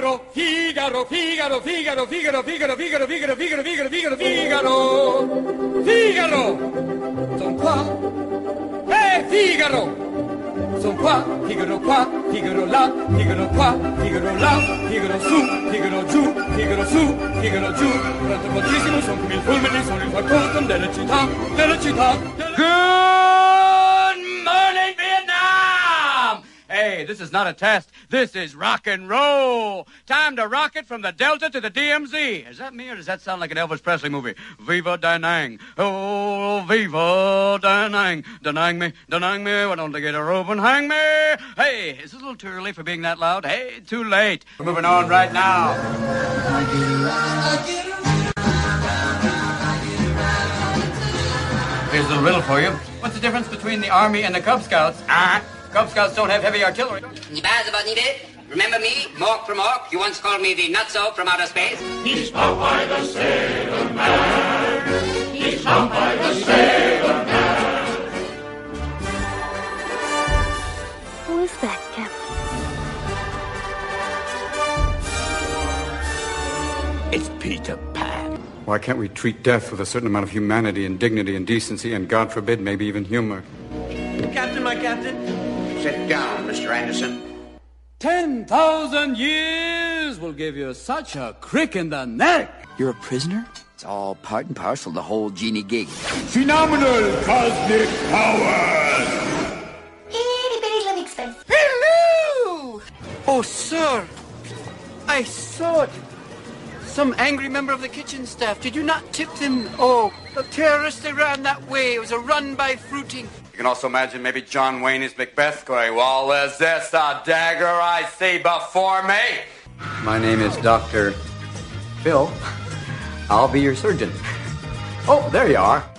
Figaro, Figaro, Figaro, Figaro, Figaro, Figaro, Figaro, Figaro, Figaro, Figaro, Figaro, Figaro, Figaro. Son qua. Eh, Figaro. Son qua, Figaro qua, Figaro là, Figaro qua, Figaro là, Figaro su, Figaro giù, Figaro su, Figaro giù. Tanto fortissimo, sono come il fulmine, sono il factotum delle città, delle città. Good this is not a test. This is rock and roll. Time to rock it from the Delta to the DMZ. Is that me or does that sound like an Elvis Presley movie? Viva Danang. Oh, Viva Da Nang. Da Nang me, Da Nang me. Why don't they get a rope and hang me? Hey, is it a little too early for being that loud? Hey, too late. We're moving on right now. Here's a little riddle for you. What's the difference between the Army and the Cub Scouts? Ah, Cub Scouts don't have heavy artillery. Remember me, Mork from Ork? You once called me the Nutso from outer space. He's Popeye the Sailor Man. He's Popeye the Sailor Man. Who is that, Captain? It's Peter Pan. Why can't we treat death with a certain amount of humanity and dignity and decency and, God forbid, maybe even humor? Captain, my captain. Sit down, Mr. Anderson. 10,000 years will give you such a crick in the neck. You're a prisoner? It's all part and parcel the whole genie gig. Phenomenal cosmic powers. Itty bitty living. Hello! Oh, sir. I saw it. Some angry member of the kitchen staff. Did you not tip them? Oh, the terrorists, they ran that way. It was a run by fruiting. Can also imagine maybe John Wayne as Macbeth going, Well, is this the dagger I see before me? My name is Dr. Phil. I'll be your surgeon. Oh, there you are.